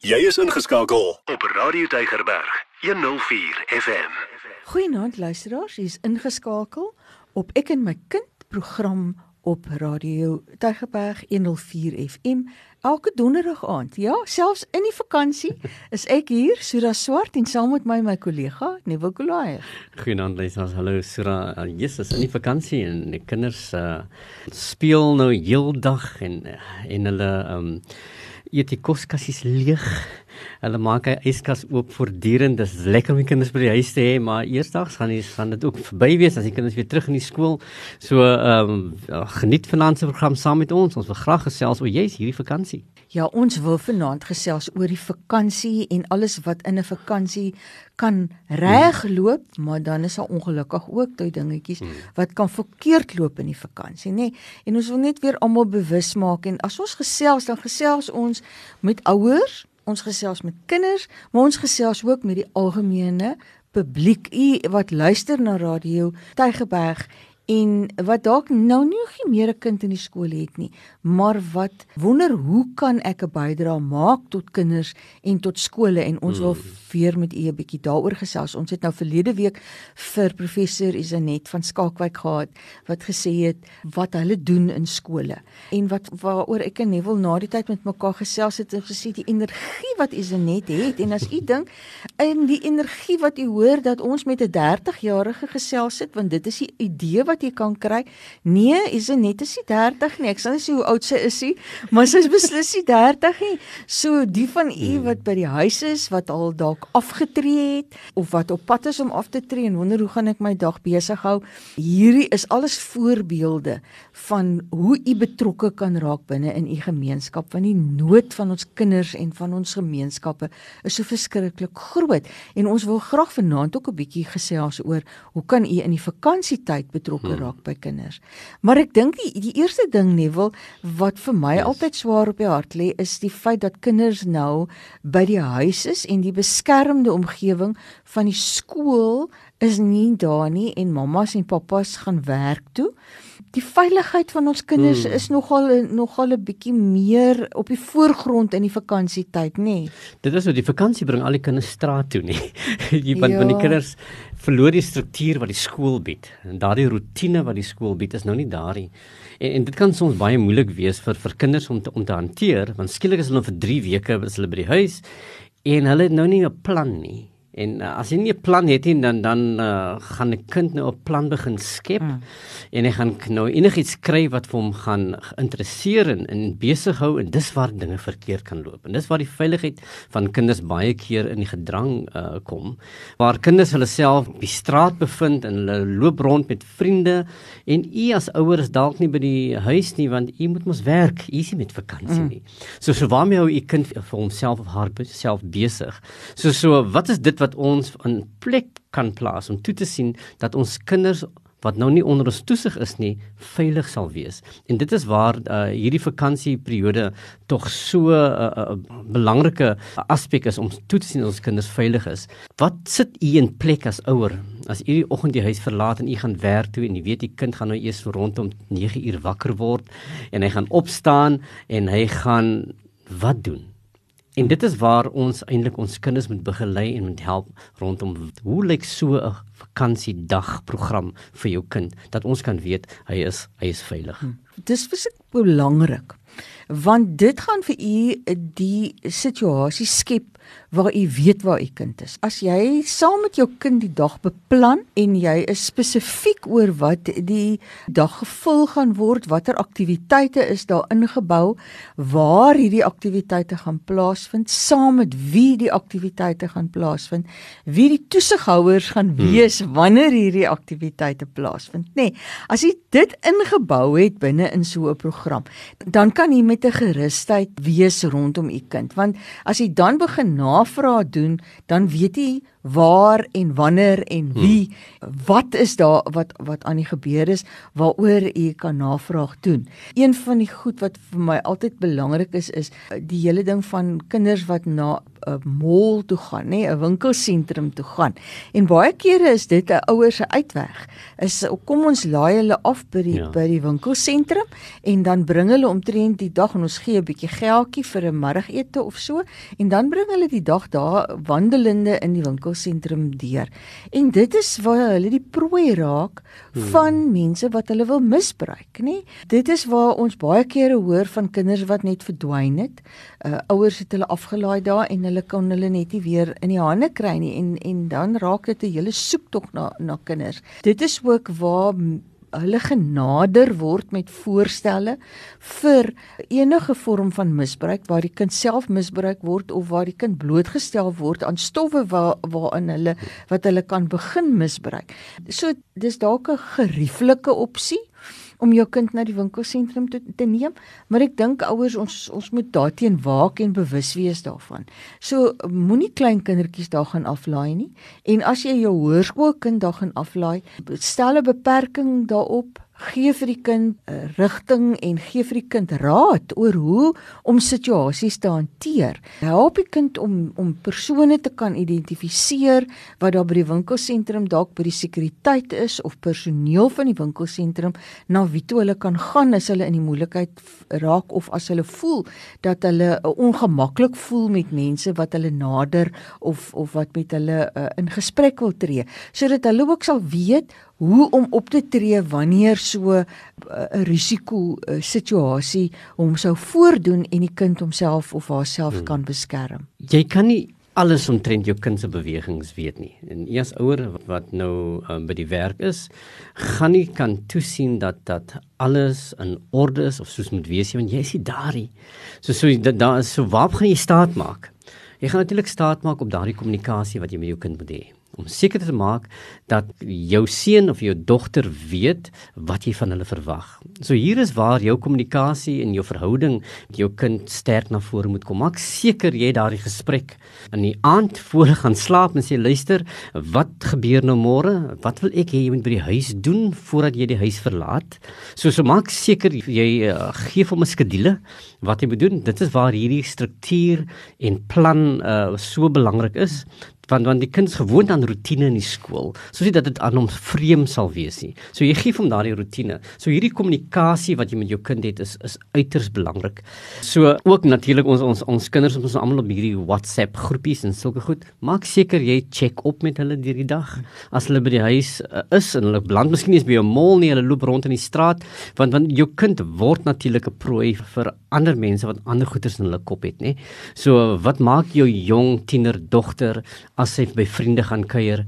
Jy is ingeskakel op Radio Deigerberg 104 FM. Goeienaand luisteraars, is ingeskakel op Ek en my kind program op Radio Deigerberg 104 FM elke donderdag aand. Ja, selfs in die vakansie is ek hier, Sura Swart en saam met my my kollega Neville Kolaier. Goeienaand luisteraars. Hallo Sura. Uh, Jesus in die vakansie en die kinders uh, speel nou heeldag en en hulle um eet die koskassies leeg. Hulle maak hy yskas oop voortdurend. Dis lekker om die kinders by die huis te hê, maar eersdags gaan die gaan dit ook verby wees as die kinders weer terug in die skool. So ehm um, geniet vanaand se program saam met ons. Ons wil graag gesels oor jy's hierdie vakansie. Ja, ons wil vanaand gesels oor die vakansie en alles wat in 'n vakansie kan regloop, hmm. maar dan is daar ongelukkig ook daai dingetjies hmm. wat kan verkeerd loop in die vakansie, nê? Nee? En ons wil net weer almal bewus maak en as ons gesels, dan gesels ons met ouers, ons gesels met kinders, maar ons gesels ook met die algemene publiek. Wat luister na radio Tygerberg en wat dalk nou nie nog meer 'n kind in die skool het nie, maar wat wonder hoe kan ek 'n bydrae maak tot kinders en tot skole en ons wil hmm. weer met u 'n bietjie daaroor gesels. Ons het nou verlede week vir professor Isanet van Skalkwyk gehad wat gesê het wat hulle doen in skole en wat waaroor ek en Neville na die tyd met mekaar gesels het en gesê die energie wat Isanet het en as u dink in die energie wat u hoor dat ons met 'n 30-jarige gesels het want dit is die idee wat wat jy kan kry. Nee, is dit net is 30 nie. Ek sal nie sê hoe oud sy is nie, maar sy is beslis nie 30 nie. So die van u hmm. wat by die huis is wat al dalk afgetree het of wat op pad is om af te tree en wonder hoe gaan ek my dag besig hou. Hierdie is alles voorbeelde van hoe u betrokke kan raak binne in u gemeenskap want die nood van ons kinders en van ons gemeenskappe is so verskriklik groot en ons wil graag vanaand ook 'n bietjie gesels oor hoe kan u in die vakansietyd betrokke betrokke raak by kinders. Maar ek dink die, die eerste ding Neville wat vir my yes. altyd swaar op die hart lê is die feit dat kinders nou by die huis is en die beskermde omgewing van die skool is nie daar nie en mammas en pappas gaan werk toe die veiligheid van ons kinders hmm. is nogal nogal 'n bietjie meer op die voorgrond in die vakansietyd, nê. Nee. Dit is so die vakansie bring al die kinders straat toe, nê. Jy want ja. van die kinders verloor die struktuur wat die skool bied. En daardie rotine wat die skool bied is nou nie daar nie. En, en dit kan soms baie moeilik wees vir vir kinders om te om te hanteer want skielik is hulle vir 3 weke is hulle by die huis en hulle het nou nie 'n plan nie. En uh, as jy nie 'n plan het nie, dan dan uh, gaan 'n kind nou 'n plan begin skep mm. en hy gaan nou enigiets kry wat vir hom gaan interesseer en, en besig hou en dis waar dinge verkeerd kan loop. En dis waar die veiligheid van kinders baie keer in die gedrang uh, kom. Waar kinders hulle self op die straat bevind en hulle loop rond met vriende en u as ouer is dalk nie by die huis nie want u moet mos werk, u is nie met vakansie mm. nie. So so waarmee hou u kind vir homself of haarself besig? So so wat is dit wat ons in plek kan plaas om toe te sien dat ons kinders wat nou nie onder ons toesig is nie veilig sal wees. En dit is waar uh, hierdie vakansieperiode tog so 'n uh, uh, belangrike aspek is om toe te sien ons kinders veilig is. Wat sit u in plek as ouer as u die oggend die huis verlaat en u gaan werk toe en jy weet die kind gaan nou eers rondom 9 uur wakker word en hy gaan opstaan en hy gaan wat doen? En dit is waar ons eintlik ons kinders moet begelei en moet help rondom hoe lyk so 'n vakansiedag program vir jou kind dat ons kan weet hy is hy is veilig. Hmm. Dis baie belangrik want dit gaan vir u die situasie skep waar u weet waar u kind is. As jy saam met jou kind die dag beplan en jy is spesifiek oor wat die dag gevul gaan word, watter aktiwiteite is daar ingebou, waar hierdie aktiwiteite gaan plaasvind, saam met wie die aktiwiteite gaan plaasvind, wie die toesighouers gaan hmm. wees wanneer hierdie aktiwiteite plaasvind, nê. Nee, as jy dit ingebou het binne in so 'n program, dan kan jy met 'n gerusheid wees rondom u kind, want as jy dan begin navraag doen, dan weet jy waar en wanneer en hmm. wie hmm. wat is daar wat wat aan die gebeur is waaroor jy kan navraag doen. Een van die goed wat vir my altyd belangrik is is die hele ding van kinders wat na 'n mall toe gaan, nê, 'n winkelsentrum toe gaan. En baie kere is dit 'n ouer se uitweg. Is kom ons laai hulle af by die ja. by die winkelsentrum en dan bring hulle omtrent die dag en ons gee 'n bietjie geldjie vir 'n middagete of so en dan bring hulle die dag daar wandelende in die winkelsentrum deur. En dit is waar hulle die prooi raak hmm. van mense wat hulle wil misbruik, nê? Dit is waar ons baie kere hoor van kinders wat net verdwyn het. Uh ouers het hulle afgelaai daar en hulle kan hulle net nie weer in die hande kry nie en en dan raak dit 'n hele soektog na na kinders. Dit is ook waar hulle genader word met voorstelle vir enige vorm van misbruik waar die kind self misbruik word of waar die kind blootgestel word aan stowwe waar waarin hulle wat hulle kan begin misbruik. So dis dalk 'n gerieflike opsie om jou kind na die winkelsentrum te, te neem, maar ek dink ouers ons ons moet daarteen waak en bewus wees daarvan. So moenie klein kindertjies daar gaan aflaai nie en as jy jou hoërskoolkind daar gaan aflaai, stel 'n beperking daarop gee vir die kind 'n rigting en gee vir die kind raad oor hoe om situasies te hanteer. Help die kind om om persone te kan identifiseer wat daar by die winkelsentrum dalk by die sekuriteit is of personeel van die winkelsentrum na wie toe hulle kan gaan as hulle in die moeilikheid raak of as hulle voel dat hulle ongemaklik voel met mense wat hulle nader of of wat met hulle uh, in gesprek wil tree sodat hulle ook sal weet hoe om op te tree wanneer so eh, 'n uh, risiko uh, situasie hom sou voordoen en die kind homself of haarself hmm. kan beskerm. Jy kan nie alles omtrent jou kind se bewegings weet nie. En eers ouer wat nou um, by die werk is, gaan nie kan toesien dat dat alles in orde is of soos moet wees want jy is nie daar nie. So so daar is so waar gaan jy staat maak? Jy gaan natuurlik staat maak op daardie kommunikasie wat jy met jou kind moet hê om seker te maak dat jou seun of jou dogter weet wat jy van hulle verwag. So hier is waar jou kommunikasie en jou verhouding met jou kind sterk na vore moet kom. Maak seker jy daardie gesprek in die aand voor gaan slaap en sê luister, wat gebeur nou môre? Wat wil ek hê jy moet by die huis doen voordat jy die huis verlaat? So so maak seker jy uh, gee hom 'n skedule wat jy moet doen. Dit is waar hierdie struktuur en plan uh, so belangrik is want want die kind is gewoond aan rotine in die skool. So sê dat dit aan hom vreem sal wees nie. So jy gee hom daardie rotine. So hierdie kommunikasie wat jy met jou kind het is is uiters belangrik. So ook natuurlik ons ons ons kinders ons almal op hierdie WhatsApp groepies en sulke goed. Maak seker jy check op met hulle deur die dag. As hulle by die huis uh, is en hulle beland miskien eens by 'n mall nie, hulle loop rond in die straat want want jou kind word natuurlik 'n prooi vir ander mense wat ander goeders in hulle kop het, nê. So wat maak jou jong tiener dogter as sy by vriende gaan kuier,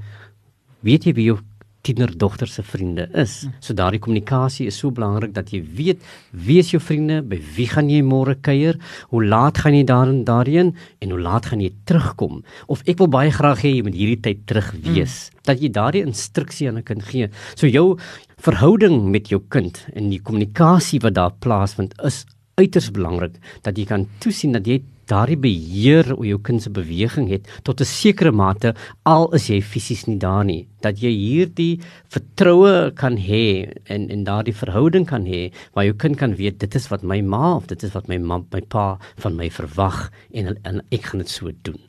weet jy wie jou tienerdogter se vriende is. So daardie kommunikasie is so belangrik dat jy weet wie is jou vriende, by wie gaan jy môre kuier, hoe laat gaan jy daarin daarheen en hoe laat gaan jy terugkom? Of ek wil baie graag hê jy moet hierdie tyd terug wees. Mm. Dat jy daardie instruksie aan 'n kind gee. So jou verhouding met jou kind en die kommunikasie wat daar plaasvind is uiters belangrik dat jy kan toesien dat jy daardie beheer oor jou kind se beweging het tot 'n sekere mate al is jy fisies nie daar nie dat jy hierdie vertroue kan hê en en daardie verhouding kan hê waar jou kind kan weet dit is wat my ma of dit is wat my ma my pa van my verwag en, en ek gaan dit so doen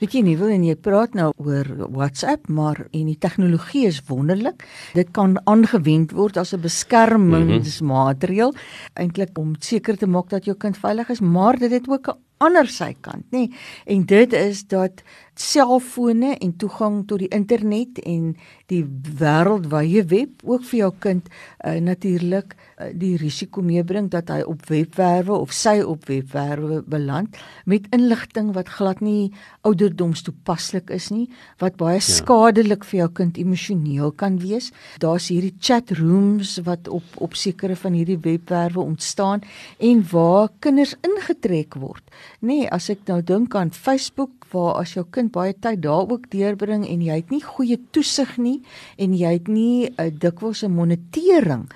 Weet jy nie wil en jy praat nou oor WhatsApp, maar en die tegnologie is wonderlik. Dit kan aangewend word as 'n beskermingsmaatreël mm -hmm. eintlik om seker te maak dat jou kind veilig is, maar dit het ook 'n ander sykant, nê? En dit is dat selfone en toegang tot die internet en die wêreldwye web ook vir jou kind uh, natuurlik uh, die risiko meebring dat hy op webwerwe of sy op webwerwe beland met inligting wat glad nie ouderdoms toepaslik is nie wat baie ja. skadelik vir jou kind emosioneel kan wees daar's hierdie chat rooms wat op op sekere van hierdie webwerwe ontstaan en waar kinders ingetrek word nê nee, as ek nou dink aan Facebook waar as jou kind kind baie tyd daar ook deurbring en jy het nie goeie toesig nie en jy het nie 'n uh, dikwels 'n monitering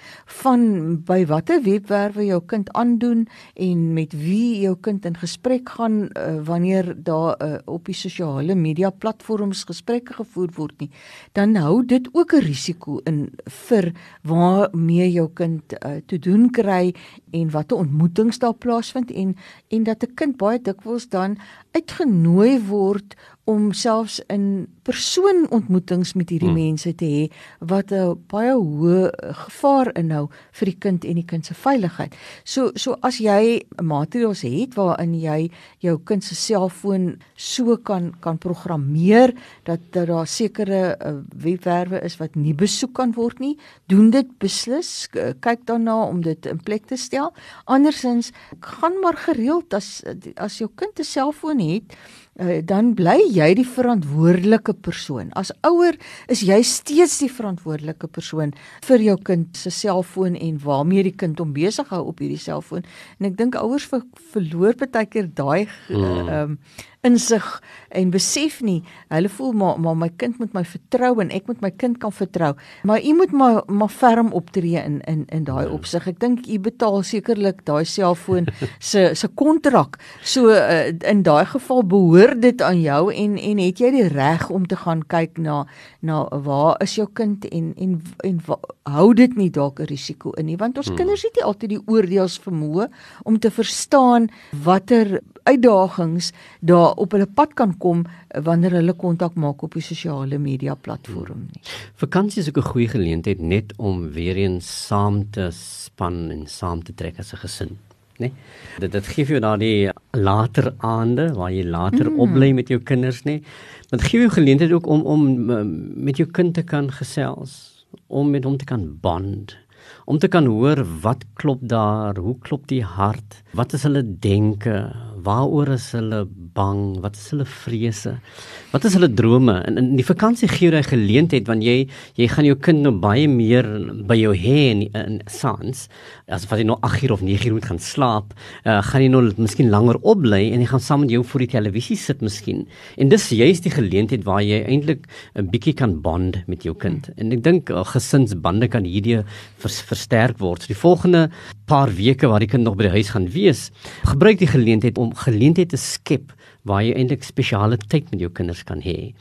van by watter webwerwe jou kind aandoen en met wie jou kind in gesprek gaan uh, wanneer daar uh, op die sosiale media platforms gesprekke gevoer word nie, dan hou dit ook 'n risiko in vir waarmee jou kind uh, te doen kry en watter ontmoetings daar plaasvind en en dat 'n kind baie dikwels dan uitgenooi word om selfs in persoonontmoetings met hierdie hmm. mense te hê wat 'n baie hoë gevaar inhou vir die kind en die kind se veiligheid. So so as jy materiaal het waarin jy jou kind se selfoon so kan kan programmeer dat dat daar sekere uh, webwerwe is wat nie besoek kan word nie, doen dit beslis kyk daarna om dit in plek te stel. Andersins gaan maar gereeld as as jou kind 'n selfoon het uh, dan bly jy die verantwoordelike persoon. As ouer is jy steeds die verantwoordelike persoon vir jou kind se selfoon en waarmee die kind hom besig hou op hierdie selfoon. En ek dink ouers ver, verloor baie keer daai mm. ehm mm. um, insig en besef nie. Hulle voel maar maar my kind moet my vertrou en ek moet my kind kan vertrou. Maar u moet maar maar ferm optree in in in daai ja. opsig. Ek dink u betaal sekerlik daai selfoon se se kontrak. So uh, in daai geval behoort dit aan jou en en het jy die reg om te gaan kyk na na waar is jou kind en en en wa, hou dit nie dalk 'n risiko in nie want ons hmm. kinders het nie altyd die oordeels vermoë om te verstaan watter uitdagings daar op hulle pad kan kom wanneer hulle kontak maak op die sosiale media platform nie. Vakansie is ook 'n goeie geleentheid net om weer eens saam te span en saam te trek as 'n gesin, né? Dit dit gee vir jou daardie later aande waar jy later mm. opbly met jou kinders, né? Dit gee jou geleentheid ook om om met jou kind te kan gesels, om met hom te kan bond om te kan hoor wat klop daar, hoe klop die hart, wat is hulle denke, waaroor is hulle bang, wat is hulle vrese, wat is hulle drome. En in die vakansie gee jy 'n geleentheid want jy jy gaan jou kind nou baie meer by jou hê in, in sans as wat jy nou 8 uur of 9 uur moet gaan slaap, uh, gaan jy nou miskien langer opbly en jy gaan saam met jou voor die televisie sit miskien. En dis juist die geleentheid waar jy eintlik 'n bietjie kan bond met jou kind. En ek dink uh, gesinsbande kan hierdie vers, versterk word. So die volgende paar weke waar die kind nog by die huis gaan wees, gebruik die geleentheid om geleenthede te skep waar jy eintlik spesiale tyd met jou kinders kan hê.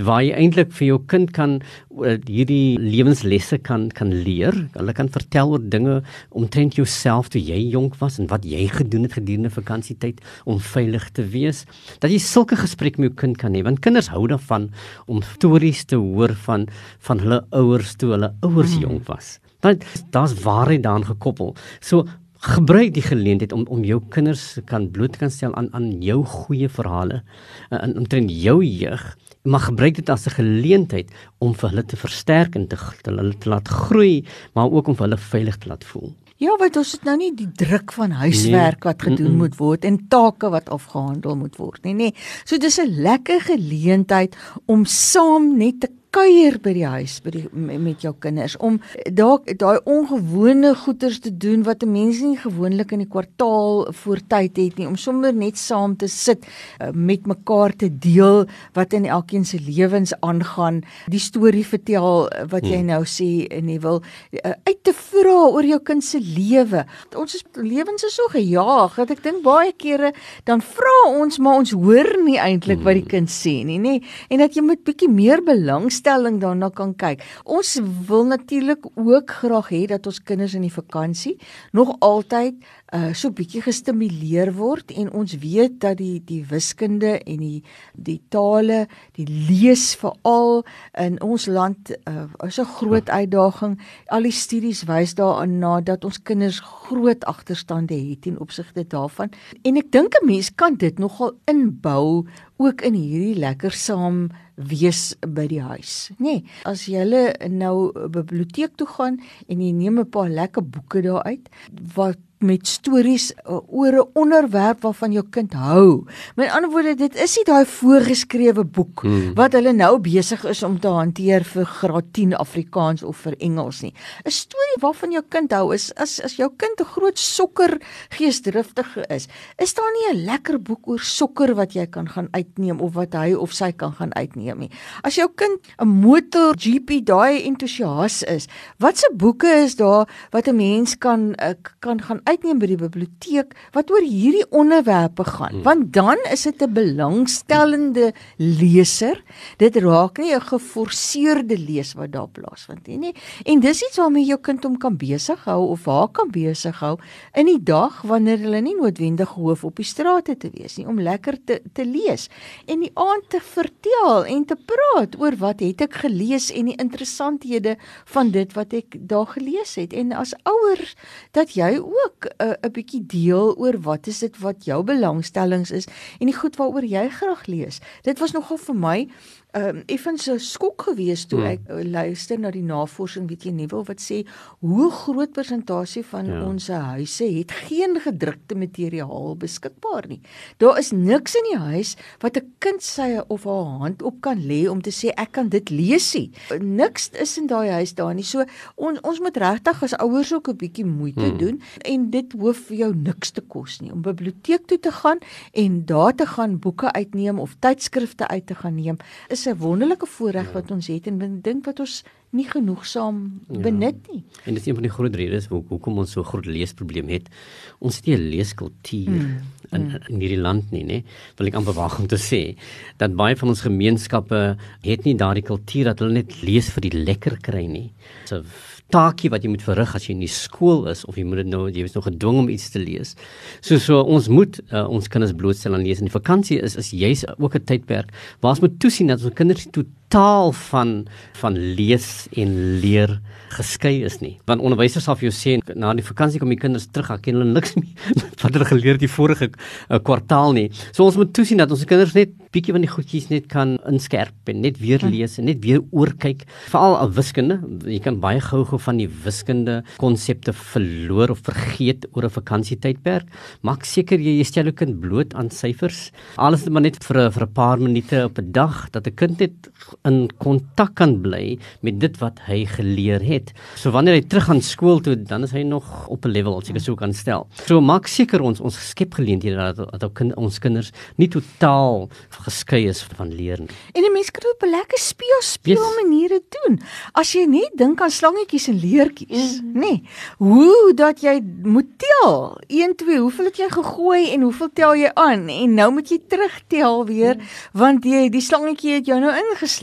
Waar jy eintlik vir jou kind kan uh, hierdie lewenslesse kan kan leer. Hulle kan vertel oor dinge omtrent jouself toe jy jonk was en wat jy gedoen het gedurende vakansietyd om veilig te wees. Dat jy sulke gesprekke met jou kind kan hê want kinders hou daarvan om stories te hoor van van hulle ouers toe hulle ouers mm. jonk was. Want daar's waarheid daaraan gekoppel. So gebruik die geleentheid om om jou kinders kan bloot kan stel aan aan jou goeie verhale en uh, omtrent jou jeug maar gebruik dit as 'n geleentheid om vir hulle te versterk en te, te hulle te laat groei maar ook om vir hulle veilig te laat voel. Ja, want ons het nou nie die druk van huiswerk wat gedoen mm -mm. moet word en take wat afgehandel moet word nie, nê. So dis 'n lekker geleentheid om saam net te kuier by die huis by die met jou kinders om dalk daai ongewone goeders te doen wat 'n mens nie gewoonlik in die kwartaal voor tyd het nie om sommer net saam te sit uh, met mekaar te deel wat in elkeen se lewens aangaan die storie vertel uh, wat jy hmm. nou sê en jy wil uit te vra oor jou kind se lewe ons is lewens is so gejaag dat ek dink baie kere dan vra ons maar ons hoor nie eintlik wat die hmm. kind sê nie nê en dat jy moet bietjie meer belang belangstelling daarna kan kyk. Ons wil natuurlik ook graag hê dat ons kinders in die vakansie nog altyd uh so bietjie gestimuleer word en ons weet dat die die wiskunde en die die tale, die lees veral in ons land uh is 'n groot ja. uitdaging. Al die studies wys daaraan na dat ons kinders groot agterstande het ten opsigte daarvan. En ek dink 'n mens kan dit nogal inbou ook in hierdie lekker saam wees by die huis, nê? Nee, as jy nou 'n biblioteek toe gaan en jy neem 'n paar lekker boeke daar uit wat met stories uh, oor 'n onderwerp waarvan jou kind hou. Met ander woorde, dit is nie daai voorgeskrewe boek hmm. wat hulle nou besig is om te hanteer vir graad 10 Afrikaans of vir Engels nie. 'n Storie waarvan jou kind hou is as as jou kind 'n groot sokker geesdriftige is, is daar nie 'n lekker boek oor sokker wat jy kan gaan uitneem of wat hy of sy kan gaan uitneem nie. As jou kind 'n motor GP daai entoesias is, watse boeke is daar wat 'n mens kan uh, kan gaan uitneem by die biblioteek wat oor hierdie onderwerpe gaan. Hmm. want dan is dit 'n belangstellende leser. Dit raak nie 'n geforseerde lees wat daar plaasvind nie nie. En dis iets waarmee jou kind hom kan besig hou of haar kan besig hou in die dag wanneer hulle nie noodwendig hoof op die strate te wees nie om lekker te te lees en die aand te vertel en te praat oor wat het ek gelees en die interessanthede van dit wat ek daar gelees het. En as ouers dat jy ook 'n uh, 'n bietjie deel oor wat is dit wat jou belangstellings is en die goed waaroor jy graag lees. Dit was nogal vir my ehm um, effens so skok geweest toe hmm. ek uh, luister na die navorsing weet jy nuwe wat sê hoe groot persentasie van ja. ons huise het geen gedrukte materiaal beskikbaar nie. Daar is niks in die huis wat 'n kind sy of haar hand op kan lê om te sê ek kan dit lees nie. Niks is in daai huis daar nie. So ons ons moet regtig as ouers ook 'n bietjie moeite hmm. doen en dit hoef vir jou niks te kos nie om biblioteek toe te gaan en daar te gaan boeke uitneem of tydskrifte uit te gaan neem. Is is 'n wonderlike voorreg ja. wat ons het en dink wat ons nie genoegsaam ja. benut nie. En dit is een van die groot redes hoe hoekom ons so groot leesprobleem het. Ons het nie 'n leeskultuur hmm. in, hmm. in hierdie land nie, nê? Wil ek amper waag om te sê dat baie van ons gemeenskappe het nie daardie kultuur dat hulle net lees vir die lekker kry nie. So taakie wat jy moet verrig as jy in die skool is of jy moet nou jy is nog gedwing om iets te lees. So so ons moet uh, ons kinders blootstel aan lees en die vakansie is is juis ook 'n tydperk waar ons moet toesien dat ons kinders totaal van van lees en leer geskei is nie. Want onderwysers sal vir jou sê na die vakansie kom die kinders terug, hulle ken hulle niks meer wat hulle geleer het die vorige uh, kwartaal nie. So ons moet toesien dat ons kinders net bietjie van die goedjies net kan inskerp en net weer hm. lees en net weer oorkyk, veral al wiskunde. Jy kan baie gou-gou van die wiskunde konsepte verloor of vergeet oor 'n vakansietydperk. Maak seker jy stel jou kind bloot aan syfers. Alles net maar net vir vir 'n paar minute op 'n dag dat 'n kind net in kontak kan bly met dit wat hy geleer het. So wanneer hy terug gaan skool toe, dan is hy nog op 'n level as ek dit sou kan stel. So maak seker ons ons skep geleenthede dat dat kind, ons kinders nie totaal geskei is van leer nie. En 'n mens kan op 'n lekker speel speel yes. maniere doen. As jy net dink aan slangetjies en leertjies, mm. nê. Nee, hoe dat jy moet tel. 1 2, hoeveel het jy gegooi en hoeveel tel jy aan? En nou moet jy terugtel weer mm. want jy die slangetjie het jou nou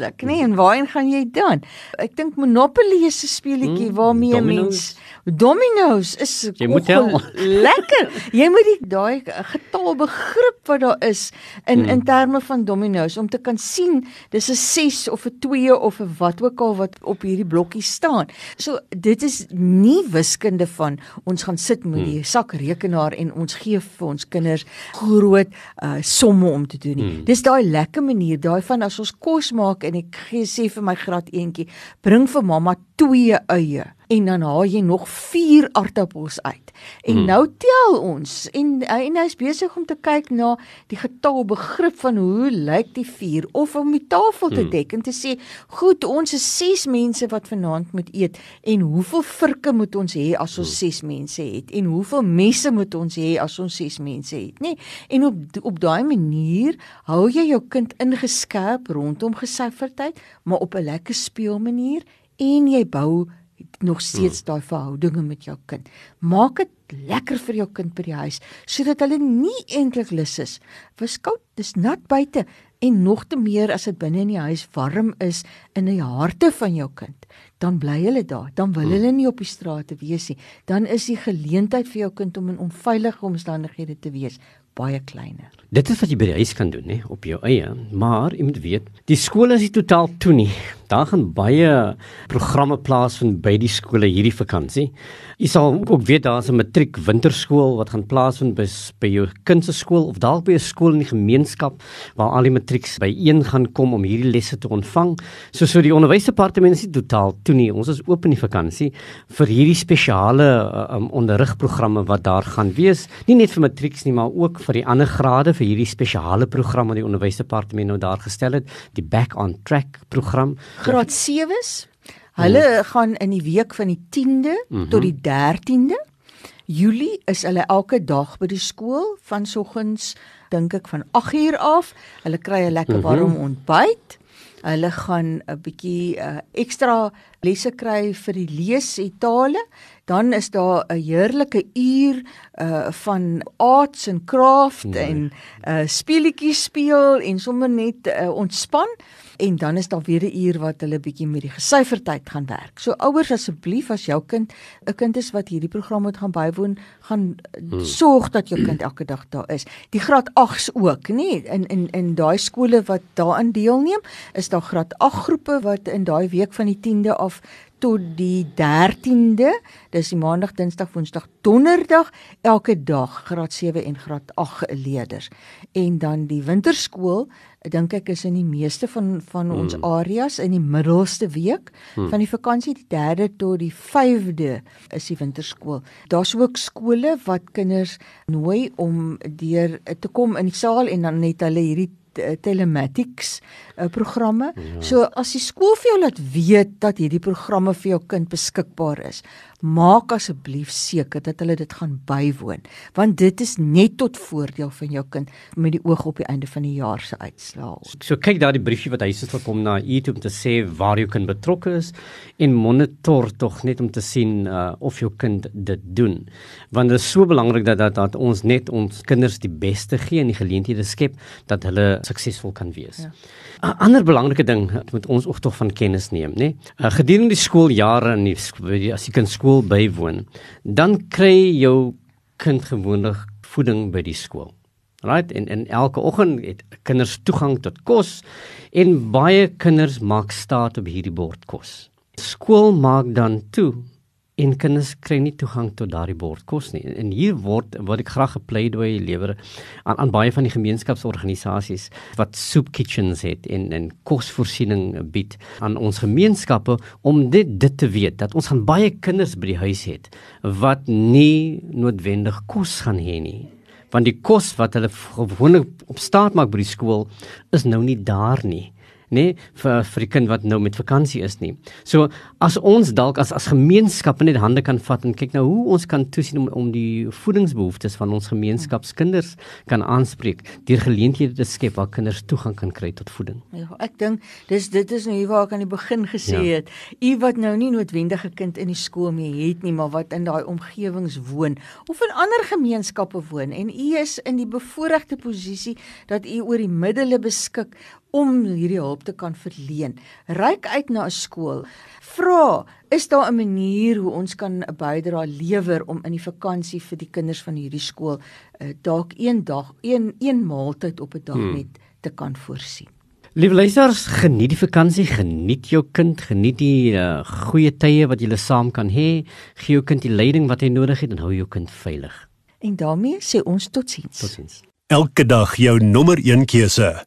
ingesluk, nê? Nee, en waarheen gaan jy dan? Ek dink Monopoly is 'n speletjie mm. waarmee 'n mens Domino's is jy moet tel. lekker. Jy moet die daai getal begrip wat daar is in mm. in terme van Domino's om te kan sien dis 'n 6 of 'n 2 of 'n wat ook al wat op hierdie blokkie staan. So dit is nie wiskunde van ons gaan sit met die hmm. sakrekenaar en ons gee vir ons kinders groot uh, somme om te doen nie. Hmm. Dis daai lekker manier, daai van as ons kos maak en ek gee sê vir my graad eentjie, bring vir mamma 2 eie en dan haal jy nog 4 aardappels uit. En hmm. nou tel ons en en hy's besig om te kyk na die getal begrip van hoe lyk die 4 of om die tafel te hmm. dek en te sê, "Goed, ons is 6 mense wat vanaand moet eet en hoeveel virke moet ons hê as ons 6 hmm. mense het en hoeveel messe moet ons hê as ons 6 mense het?" Nê? Nee, en op op daai manier hou jy jou kind ingeskerp rondom gesyferdheid, maar op 'n lekker speelmanier en jy bou nog steeds daai verhoudinge met jou kind. Maak dit lekker vir jou kind by die huis sodat hulle nie eintlik lus is. Was koud, dis nat buite en nog te meer as dit binne in die huis warm is in die harte van jou kind, dan bly hulle daar. Dan wil hulle nie op die strate wees nie. Dan is die geleentheid vir jou kind om in onveilige omstandighede te wees baie kleiner. Dit is wat jy by die huis kan doen, nê, op jou eie, maar jy moet weet, die skole is nie totaal toe nie. Daar gaan baie programme plaasvind by die skole hierdie vakansie. Jy sal ook weet daar's 'n matriek winterskool wat gaan plaasvind by by jou kind se skool of dalk by 'n skool in die gemeenskap waar al die matrieks byeen gaan kom om hierdie lesse te ontvang. So so die onderwysdepartement is nie totaal toe nie. Ons is oop in die vakansie vir hierdie spesiale um, onderrigprogramme wat daar gaan wees. Nie net vir matrieks nie, maar ook vir die ander grade vir hierdie spesiale program wat die onderwysdepartement nou daar gestel het, die Back on Track program. Graad 7s. Hulle mm. gaan in die week van die 10de mm -hmm. tot die 13de Julie is hulle elke dag by die skool van soggens dink ek van 8uur af. Hulle kry 'n lekker warm mm -hmm. ontbyt. Hulle gaan 'n bietjie uh, ekstra lesse kry vir die lees en tale. Dan is daar 'n heerlike uur uh van arts en craft nee. en uh speletjies speel en sommer net uh, ontspan en dan is daar weer 'n uur wat hulle bietjie met die gesyfertyd gaan werk. So ouers asseblief as jou kind 'n kind is wat hierdie program moet gaan bywoon, gaan hmm. sorg dat jou kind elke dag daar is. Die graad 8s ook, nê? In in in daai skole wat daarin deelneem, is daar graad 8 groepe wat in daai week van die 10de af tot die 13de, dis die maandag, dinsdag, woensdag, donderdag, elke dag graad 7 en graad 8 leerders. En dan die winterskool, dink ek is in die meeste van van ons hmm. areas in die middelste week hmm. van die vakansie, die 3de tot die 5de is die winterskool. Daar's ook skole wat kinders nooi om deur te kom in die saal en dan net hulle hierdie telematics uh, programme. Ja. So as die skool vir jou laat weet dat hierdie programme vir jou kind beskikbaar is, maak asseblief seker dat hulle dit gaan bywoon, want dit is net tot voordeel van jou kind met die oog op die einde van die jaar se uitslae. So kyk daar die briefie wat hy sê vir kom na u toe om te sê waar jou kind betrokke is en monitor tog net om te sien uh, of jou kind dit doen. Want dit is so belangrik dat, dat dat ons net ons kinders die beste gee en die geleenthede skep dat hulle suksesvol kan wees. 'N. Ander belangrike ding moet ons ook tog van kennis neem, nê? Uh, gedurende die skooljare en as jy kind skool bywoon, dan kry jou kind gewoonlik voeding by die skool. Right? En en elke oggend het kinders toegang tot kos en baie kinders maak staat op hierdie bord kos. Skool maak dan toe en kinders kry nie toegang tot daardie bord kos nie. En hier word wat ek graag gepleidooi lewer aan aan baie van die gemeenskapsorganisasies wat soup kitchens het en en kosvoorsiening bied aan ons gemeenskappe om dit dit te weet dat ons gaan baie kinders by die huis het wat nie noodwendig kos gaan hê nie want die kos wat hulle gewoonlik op staat maak by die skool is nou nie daar nie nê nee, vir vir die kind wat nou met vakansie is nie. So as ons dalk as as gemeenskap net hande kan vat en kyk nou hoe ons kan toesien om om die voedingsbehoeftes van ons gemeenskapskinders kan aanspreek deur geleenthede te skep waar kinders toegang kan kry tot voeding. Ja, ek dink dis dit is nou hier waar ek aan die begin gesê ja. het. U wat nou nie noodwendige kind in die skool mee het nie, maar wat in daai omgewings woon of in ander gemeenskappe woon en u is in die bevoordeelde posisie dat u oor die middele beskik om hierdie hulp te kan verleen. Ryk uit na 'n skool. Vra, is daar 'n manier hoe ons kan 'n bydrae lewer om in die vakansie vir die kinders van hierdie skool uh, dalk een dag, een een maaltyd op 'n dag hmm. net te kan voorsien? Liewe luisters, geniet die vakansie, geniet jou kind, geniet die uh, goeie tye wat julle saam kan hê. Gee jou kind die leiding wat hy nodig het en hou jou kind veilig. En daarmee sê ons totsiens. Totsiens. Elke dag jou nommer 1 keuse.